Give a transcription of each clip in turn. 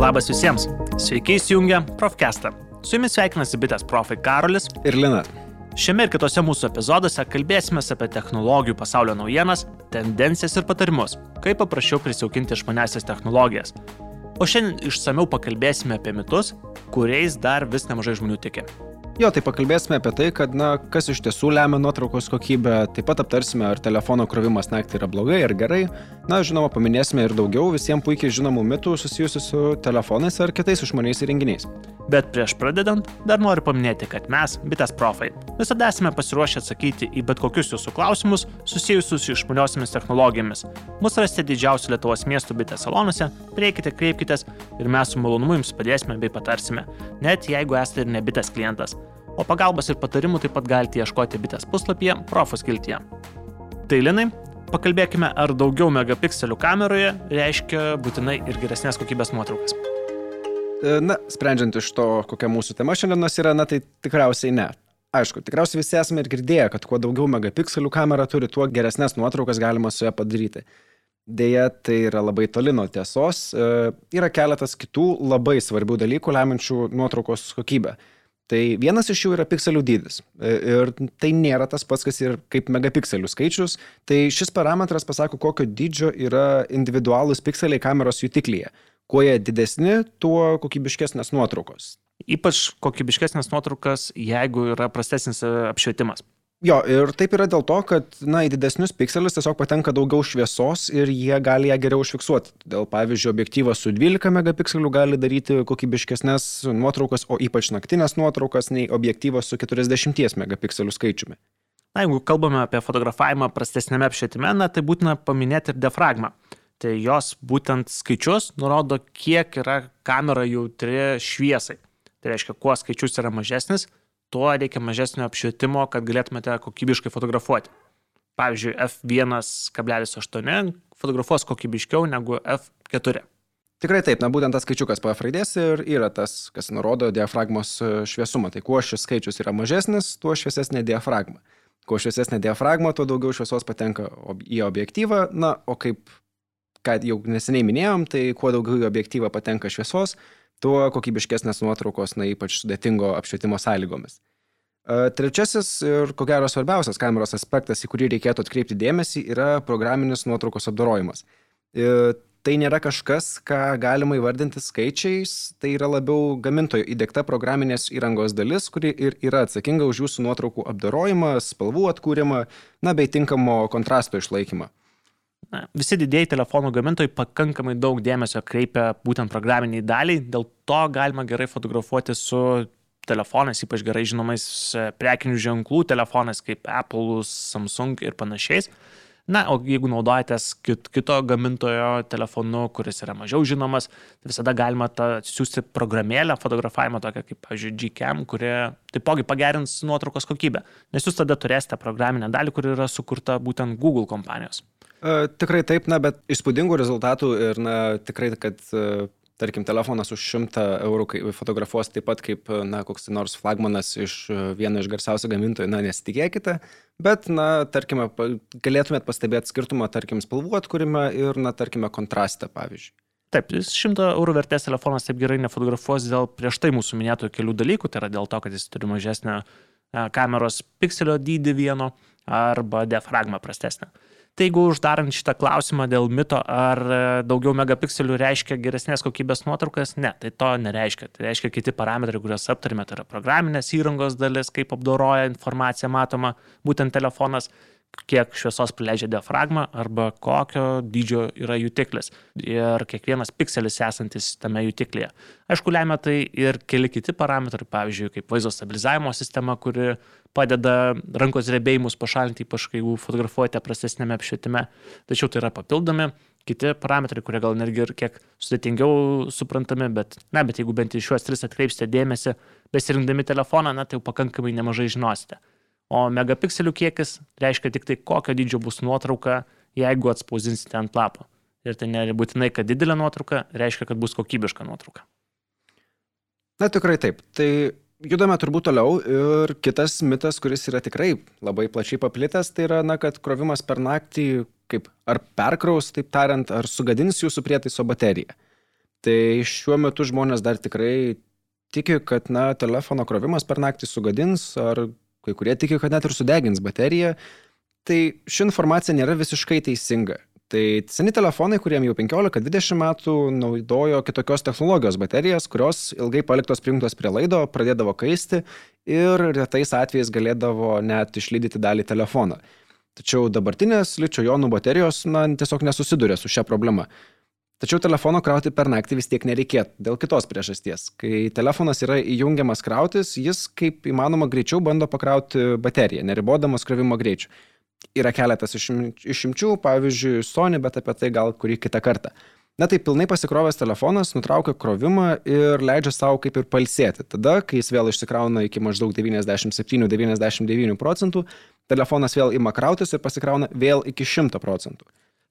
Labas visiems. Sveiki įsijungę Profcastą. Su jumis sveikinasi bitės profai Karolis ir Lina. Šiame ir kitose mūsų epizoduose kalbėsime apie technologijų pasaulio naujienas, tendencijas ir patarimus, kaip paprasčiau prisijaukinti išmanesias technologijas. O šiandien išsameu pakalbėsime apie mitus, kuriais dar vis nemažai žmonių tiki. Jo, tai pakalbėsime apie tai, kad, na, kas iš tiesų lemia nuotraukos kokybę, taip pat aptarsime, ar telefono krovimas naktį yra blogai ar gerai. Na, žinoma, paminėsime ir daugiau visiems puikiai žinomų mitų susijusių su telefonais ar kitais išmaniais įrenginiais. Bet prieš pradedant, dar noriu paminėti, kad mes, bitės profai, visada esame pasiruošę atsakyti į bet kokius jūsų klausimus susijusius su išmaniosiamis technologijomis. Mūsų rasite didžiausių Lietuvos miestų bitės salonuose, prieikite, kreipkite ir mes su malonumu jums padėsime bei patarsime, net jeigu esate ir ne bitės klientas o pagalbos ir patarimų taip pat galite ieškoti bitės puslapyje Profos kiltyje. Tai linai, pakalbėkime, ar daugiau megapikselių kameroje reiškia būtinai ir geresnės kokybės nuotraukas. E, na, sprendžiant iš to, kokia mūsų tema šiandienos yra, na tai tikriausiai ne. Aišku, tikriausiai visi esame ir girdėję, kad kuo daugiau megapikselių kamera turi, tuo geresnės nuotraukas galima su ją padaryti. Deja, tai yra labai toli nuo tiesos. E, yra keletas kitų labai svarbių dalykų lemančių nuotraukos kokybę. Tai vienas iš jų yra pikselių dydis. E, ir tai nėra tas pats, kas ir kaip megapikselių skaičius. Tai šis parametras pasako, kokio dydžio yra individualūs pikseliai kameros jutiklyje. Kuo jie didesni, tuo kokybiškesnės nuotraukos. Ypač kokybiškesnės nuotraukas, jeigu yra prastesnis e, apšvietimas. Jo, ir taip yra dėl to, kad, na, į didesnius pikselius tiesiog patenka daugiau šviesos ir jie gali ją geriau užfiksuoti. Dėl, pavyzdžiui, objektyvas su 12 megapikselių gali daryti kokybiškesnės nuotraukas, o ypač naktinės nuotraukas, nei objektyvas su 40 megapikselių skaičiumi. Na, jeigu kalbame apie fotografavimą prastesnėme apšvietime, na, tai būtina paminėti ir diafragmą. Tai jos būtent skaičius nurodo, kiek yra kamera jautri šviesai. Tai reiškia, kuo skaičius yra mažesnis, tuo reikia mažesnio apšvietimo, kad galėtumėte kokybiškai fotografuoti. Pavyzdžiui, f1,8 fotografuos kokybiškiau negu f4. Tikrai taip, na būtent tas skaičiukas PF raidės ir yra tas, kas nurodo diafragmos e, šviesumą. Tai kuo šis skaičius yra mažesnis, tuo šviesesnė diafragma. Kuo šviesesnė diafragma, tuo daugiau šviesos patenka į objektyvą. Na, o kaip, kad jau neseniai minėjom, tai kuo daugiau į objektyvą patenka šviesos, tuo kokybiškesnės nuotraukos, na ypač sudėtingo apšvietimo sąlygomis. Trečiasis ir ko gero svarbiausias kameros aspektas, į kurį reikėtų atkreipti dėmesį, yra programinis nuotraukos apdorojimas. Tai nėra kažkas, ką galima įvardinti skaičiais, tai yra labiau gamintojo įdėkta programinės įrangos dalis, kuri ir yra atsakinga už jūsų nuotraukų apdorojimą, spalvų atkūrimą, na bei tinkamo kontrasto išlaikymą na, visi didėjai telefonų gamintojai pakankamai daug dėmesio kreipia būtent programiniai daliai, dėl to galima gerai fotografuoti su telefonais, ypač gerai žinomais e, prekinių ženklų telefonais kaip Apple, Samsung ir panašiais. Na, o jeigu naudojatės kit, kito gamintojo telefonu, kuris yra mažiau žinomas, tai visada galima siūsti programėlę fotografavimo, tokią kaip, pavyzdžiui, Gcam, kuri taipogi pagerins nuotraukos kokybę. Nes jūs tada turėsite programinę dalį, kuri yra sukurta būtent Google kompanijos. E, tikrai taip, na, bet įspūdingų rezultatų ir, na, tikrai, kad, e, tarkim, telefonas už 100 eurų fotografuos taip pat kaip, na, koks nors flagmanas iš e, vieno iš garsiausių gamintojų, na, nesitikėkite, bet, na, tarkime, galėtumėt pastebėti skirtumą, tarkim, spalvų atkūrimą ir, na, tarkime, kontrastą, pavyzdžiui. Taip, jis 100 eurų vertės telefonas taip gerai nefotografuos dėl prieš tai mūsų minėtų kelių dalykų, tai yra dėl to, kad jis turi mažesnę kameros pikselio dydį vieno arba diafragmą prastesnę. Tai jeigu uždarant šitą klausimą dėl mito, ar e, daugiau megapikselių reiškia geresnės kokybės nuotraukas, ne, tai to nereiškia. Tai reiškia kiti parametrai, kuriuos aptarėme, tai yra programinės įrangos dalis, kaip apdoroja informaciją matoma būtent telefonas, kiek šviesos prileidžia diafragma arba kokio dydžio yra jutiklis ir kiekvienas pikselis esantis tame jutiklyje. Aišku, lemia tai ir keli kiti parametrai, pavyzdžiui, kaip vaizdo stabilizavimo sistema, kuri padeda rankos drebėjimus pašalinti, ypač kai jeigu fotografuojate prastesnėme apšvietime. Tačiau tai yra papildomi kiti parametrai, kurie gal netgi ir kiek sudėtingiau suprantami, bet, na, bet jeigu bent į šiuos tris atkreipsite dėmesį, besirinkdami telefoną, na, tai jau pakankamai nemažai žinosite. O megapikselių kiekis reiškia tik tai, kokio dydžio bus nuotrauka, jeigu atspausinsite ant lapo. Ir tai nebūtinai, kad didelė nuotrauka reiškia, kad bus kokybiška nuotrauka. Na tikrai taip. Tai judame turbūt toliau ir kitas mitas, kuris yra tikrai labai plačiai paplitęs, tai yra, na, kad krovimas per naktį kaip ar perkraus, taip tariant, ar sugadins jūsų prietaiso bateriją. Tai šiuo metu žmonės dar tikrai tiki, kad na, telefono krovimas per naktį sugadins, ar kai kurie tiki, kad net ir sudegins bateriją. Tai ši informacija nėra visiškai teisinga. Tai seni telefonai, kuriem jau 15-20 metų, naudojo kitokios technologijos baterijas, kurios ilgai paliktos prijungtos prie laido, pradėdavo kaisti ir retais atvejais galėdavo net išlydyti dalį telefono. Tačiau dabartinės ličio jonų baterijos na, tiesiog nesusiduria su šia problema. Tačiau telefono krauti per naktį vis tiek nereikėtų dėl kitos priežasties. Kai telefonas yra įjungiamas krautis, jis kaip įmanoma greičiau bando pakrauti bateriją, neribodamas krovimo greičių. Yra keletas išimčių, pavyzdžiui, Sony, bet apie tai gal kurį kitą kartą. Na tai pilnai pasikrovęs telefonas nutraukia krovimą ir leidžia savo kaip ir palsėti. Tada, kai jis vėl išsikrauna iki maždaug 97-99 procentų, telefonas vėl ima krautis ir pasikrauna vėl iki 100 procentų.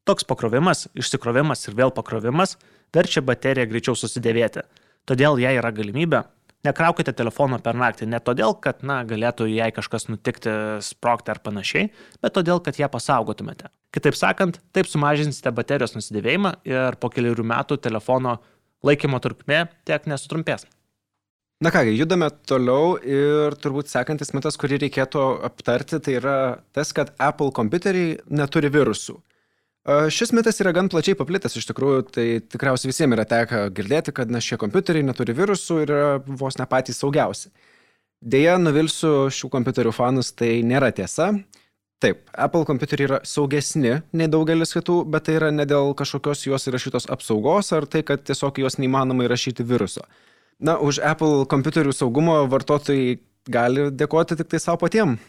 Toks pakrovimas, išsikrovimas ir vėl pakrovimas verčia bateriją greičiau susidėvėti. Todėl jei yra galimybė, nekraukite telefono per naktį ne todėl, kad, na, galėtų jai kažkas nutikti, sprokti ar panašiai, bet todėl, kad ją pasaugotumėte. Kitaip sakant, taip sumažinsite baterijos nusidėvėjimą ir po keliarių metų telefono laikymo trukmė tiek nesutrumpės. Na kągi, judame toliau ir turbūt sekantis mitas, kurį reikėtų aptarti, tai yra tas, kad Apple kompiuteriai neturi virusų. Šis mitas yra gan plačiai paplitęs iš tikrųjų, tai tikriausiai visiems yra tekę girdėti, kad na, šie kompiuteriai neturi virusų ir yra vos ne patys saugiausi. Deja, nuvilsiu šių kompiuterių fanus, tai nėra tiesa. Taip, Apple kompiuteriai yra saugesni nei daugelis kitų, bet tai yra ne dėl kažkokios juos įrašytos apsaugos ar tai, kad tiesiog juos neįmanoma įrašyti viruso. Na, už Apple kompiuterių saugumo vartotojai gali dėkoti tik tai savo patiems.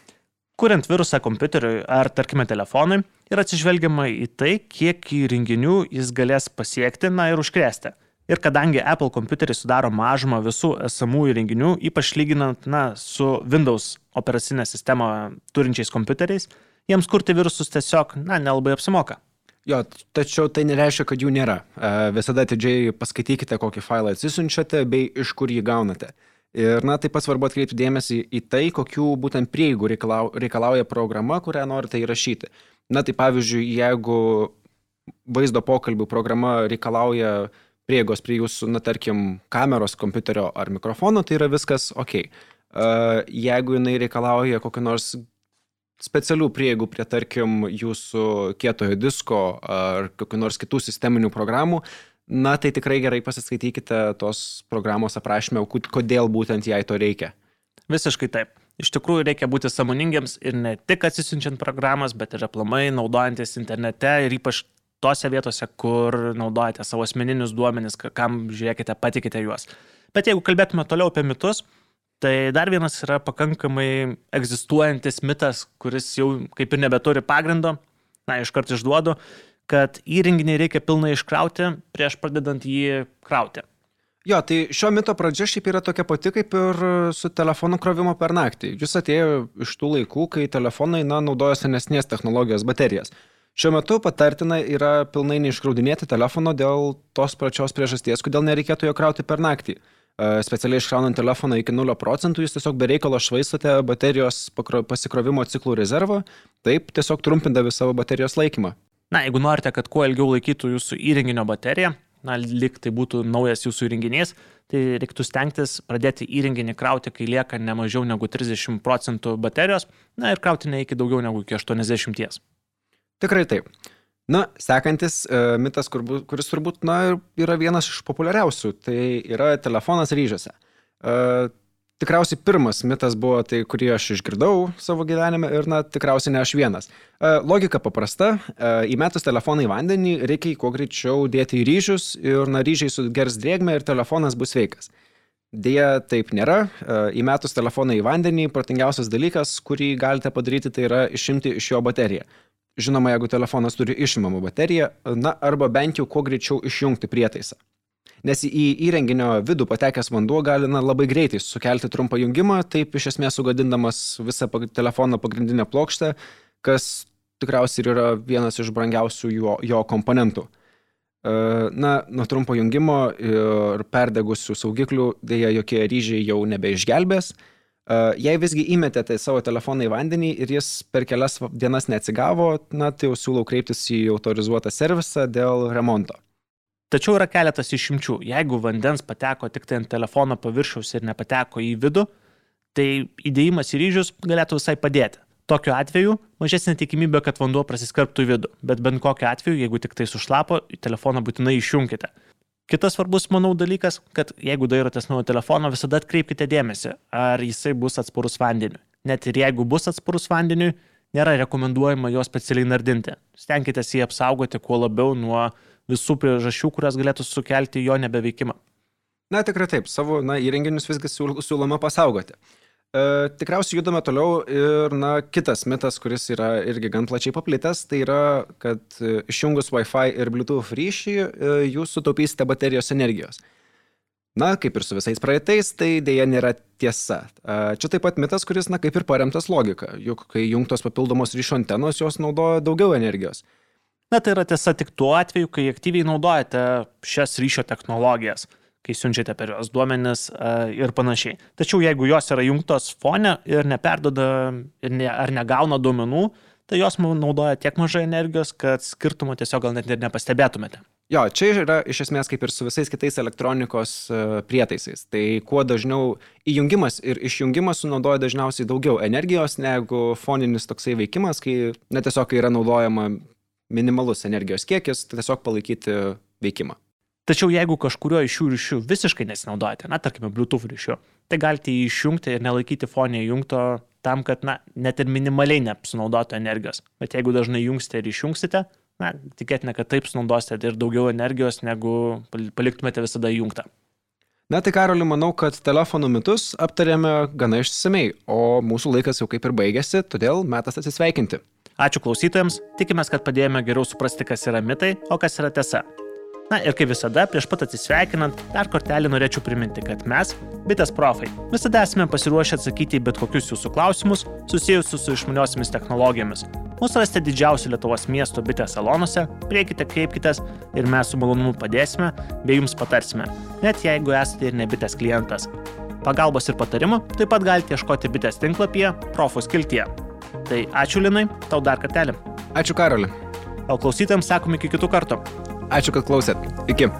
Kuriant virusą kompiuteriui ar, tarkime, telefonui, yra atsižvelgiama į tai, kiek įrenginių jis galės pasiekti, na ir užkrėsti. Ir kadangi Apple kompiuteriai sudaro mažumą visų esamų įrenginių, ypač lyginant na, su Windows operacinę sistemą turinčiais kompiuteriais, jiems kurti virusus tiesiog na, nelabai apsimoka. Jo, tačiau tai nereiškia, kad jų nėra. Visada atidžiai paskaitykite, kokį failą atsisunčiate bei iš kur jį gaunate. Ir, na, taip pat svarbu atkreipti dėmesį į tai, kokių būtent prieigų reikalau, reikalauja programa, kurią norite įrašyti. Na, tai pavyzdžiui, jeigu vaizdo pokalbių programa reikalauja prieigos prie jūsų, na, tarkim, kameros, kompiuterio ar mikrofono, tai yra viskas ok. Jeigu jinai reikalauja kokio nors specialių prieigų prie, tarkim, jūsų kietojo disko ar kokių nors kitų sisteminių programų, uh, na tai tikrai gerai pasiskaitykite tos programos aprašymę, kodėl būtent jai to reikia. Visiškai taip. Iš tikrųjų reikia būti samoningiams ir ne tik atsisiunčiant programas, bet ir aplamai naudojantis internete ir ypač tose vietose, kur naudojate savo asmeninius duomenis, kam žiūrėkite, patikite juos. Bet jeigu kalbėtume toliau apie mitus, tai dar vienas yra pakankamai egzistuojantis mitas, kuris jau kaip ir nebeturi pagrindo, na, iškart išduodu, kad įrenginį reikia pilnai iškrauti prieš pradedant jį krauti. Jo, tai šio mito pradžia šiaip yra tokia pati kaip ir su telefonų krovimo per naktį. Jis atėjo iš tų laikų, kai telefonai na, naudojo senesnės technologijos baterijas. Šiuo metu patartina yra pilnai neiškraudinėti telefono dėl tos pačios priežasties, kodėl nereikėtų jo krauti per naktį. E, specialiai iškraunant telefoną iki 0 procentų, jūs tiesiog bereikalo švaistote baterijos pasikrovimo ciklų rezervą, taip tiesiog trumpindami savo baterijos laikymą. Na, jeigu norite, kad kuo ilgiau laikytų jūsų įrenginio baterija, na, lik tai būtų naujas jūsų įrenginys, tai reiktų stengtis pradėti įrenginį krauti, kai lieka ne mažiau negu 30 procentų baterijos, na ir krauti ne iki daugiau negu iki 80. Tikrai taip. Na, sekantis e, mitas, kur, kuris turbūt na, yra vienas iš populiariausių, tai yra telefonas ryžiuose. E, tikriausiai pirmas mitas buvo tai, kurį aš išgirdau savo gyvenime ir, na, tikriausiai ne aš vienas. E, logika paprasta, e, įmetus telefoną į vandenį reikia kuo greičiau dėti į ryžius ir, na, ryžiai sugers drėgmę ir telefonas bus sveikas. Deja, taip nėra. E, įmetus telefoną į vandenį, protingiausias dalykas, kurį galite padaryti, tai yra išimti iš jo bateriją. Žinoma, jeigu telefonas turi išimamą bateriją, na, arba bent jau kuo greičiau išjungti prietaisą nes į įrenginio vidų patekęs vanduo gali na, labai greitai sukelti trumpą jungimą, taip iš esmės sugadindamas visą telefono pagrindinę plokštę, kas tikriausiai yra vienas iš brangiausių jo, jo komponentų. E, na, nuo trumpo jungimo ir perdegusių saugiklių dėja jokie ryžiai jau nebeišgelbės. E, jei visgi įmetėte savo telefoną į vandenį ir jis per kelias dienas neatsigavo, na, tai jau siūlau kreiptis į autorizuotą servisą dėl remonto. Tačiau yra keletas išimčių. Jeigu vandens pateko tik tai ant telefono paviršiaus ir nepateko į vidų, tai įdėjimas į ryžius galėtų visai padėti. Tokiu atveju mažesnė tikimybė, kad vanduo prasiskarptų į vidų, bet bent kokiu atveju, jeigu tik tai sušlapo, telefoną būtinai išjungkite. Kitas svarbus, manau, dalykas, kad jeigu dairotės naujo telefono, visada atkreipkite dėmesį, ar jisai bus atspurus vandeniu. Net ir jeigu bus atspurus vandeniu, nėra rekomenduojama jo specialiai nardinti. Stenkitės jį apsaugoti kuo labiau nuo visų priežasčių, kurias galėtų sukelti jo nebeveikimą. Na tikrai taip, savo na, įrenginius visgi siūloma pasaugoti. E, tikriausiai judame toliau ir na, kitas mitas, kuris yra irgi gan plačiai paplitęs, tai yra, kad e, išjungus Wi-Fi ir Bluetooth ryšį, e, jūs sutaupysite baterijos energijos. Na, kaip ir su visais praeitais, tai dėja nėra tiesa. Čia taip pat mitas, kuris, na, kaip ir paremtas logika, juk kai jungtos papildomos ryšio antenos, jos naudoja daugiau energijos. Na, tai yra tiesa tik tuo atveju, kai aktyviai naudojate šias ryšio technologijas, kai siunčiate per juos duomenis ir panašiai. Tačiau jeigu jos yra jungtos fone ir neperdoda ir ne, ar negauna duomenų, tai jos naudoja tiek mažai energijos, kad skirtumo tiesiog gal net ir nepastebėtumėte. Jo, čia yra iš esmės kaip ir su visais kitais elektronikos e, prietaisais. Tai kuo dažniau įjungimas ir išjungimas sunaudoja dažniausiai daugiau energijos negu foninis toksai veikimas, kai net tiesiog yra naudojama minimalus energijos kiekis, tai tiesiog palaikyti veikimą. Tačiau jeigu kažkurio iš šių ryšių visiškai nesinaudojate, na, tarkime, Bluetooth ryšiu, tai galite jį išjungti ir nelaikyti fonė įjungto tam, kad, na, net ir minimaliai neapsinaudotų energijos. Bet jeigu dažnai jungsite ir išjungsite, na, tikėtina, kad taip sunaudosite ir daugiau energijos, negu paliktumėte visada įjungtą. Na tai Karoli, manau, kad telefonų mitus aptarėme gana išsamei, o mūsų laikas jau kaip ir baigėsi, todėl metas atsisveikinti. Ačiū klausytojams, tikimės, kad padėjome geriau suprasti, kas yra mitai, o kas yra tiesa. Na ir kaip visada, prieš pat atsisveikinant, dar kortelį norėčiau priminti, kad mes, bitės profai, visada esame pasiruošę atsakyti į bet kokius jūsų klausimus susijusius su išmaniosiamis technologijomis. Mūsų rasite didžiausių Lietuvos miesto bitės salonuose, priekite, kreipkitės ir mes su malonumu padėsime bei jums patarsime, net jeigu esate ir ne bitės klientas. Pagalbos ir patarimų taip pat galite ieškoti bitės tinklapyje Profus kiltie. Tai ačiū Linai, tau dar kartelį. Ačiū Karoli. O klausytėms sakom iki kitų kartų. Ačiū, kad klausėt. Iki.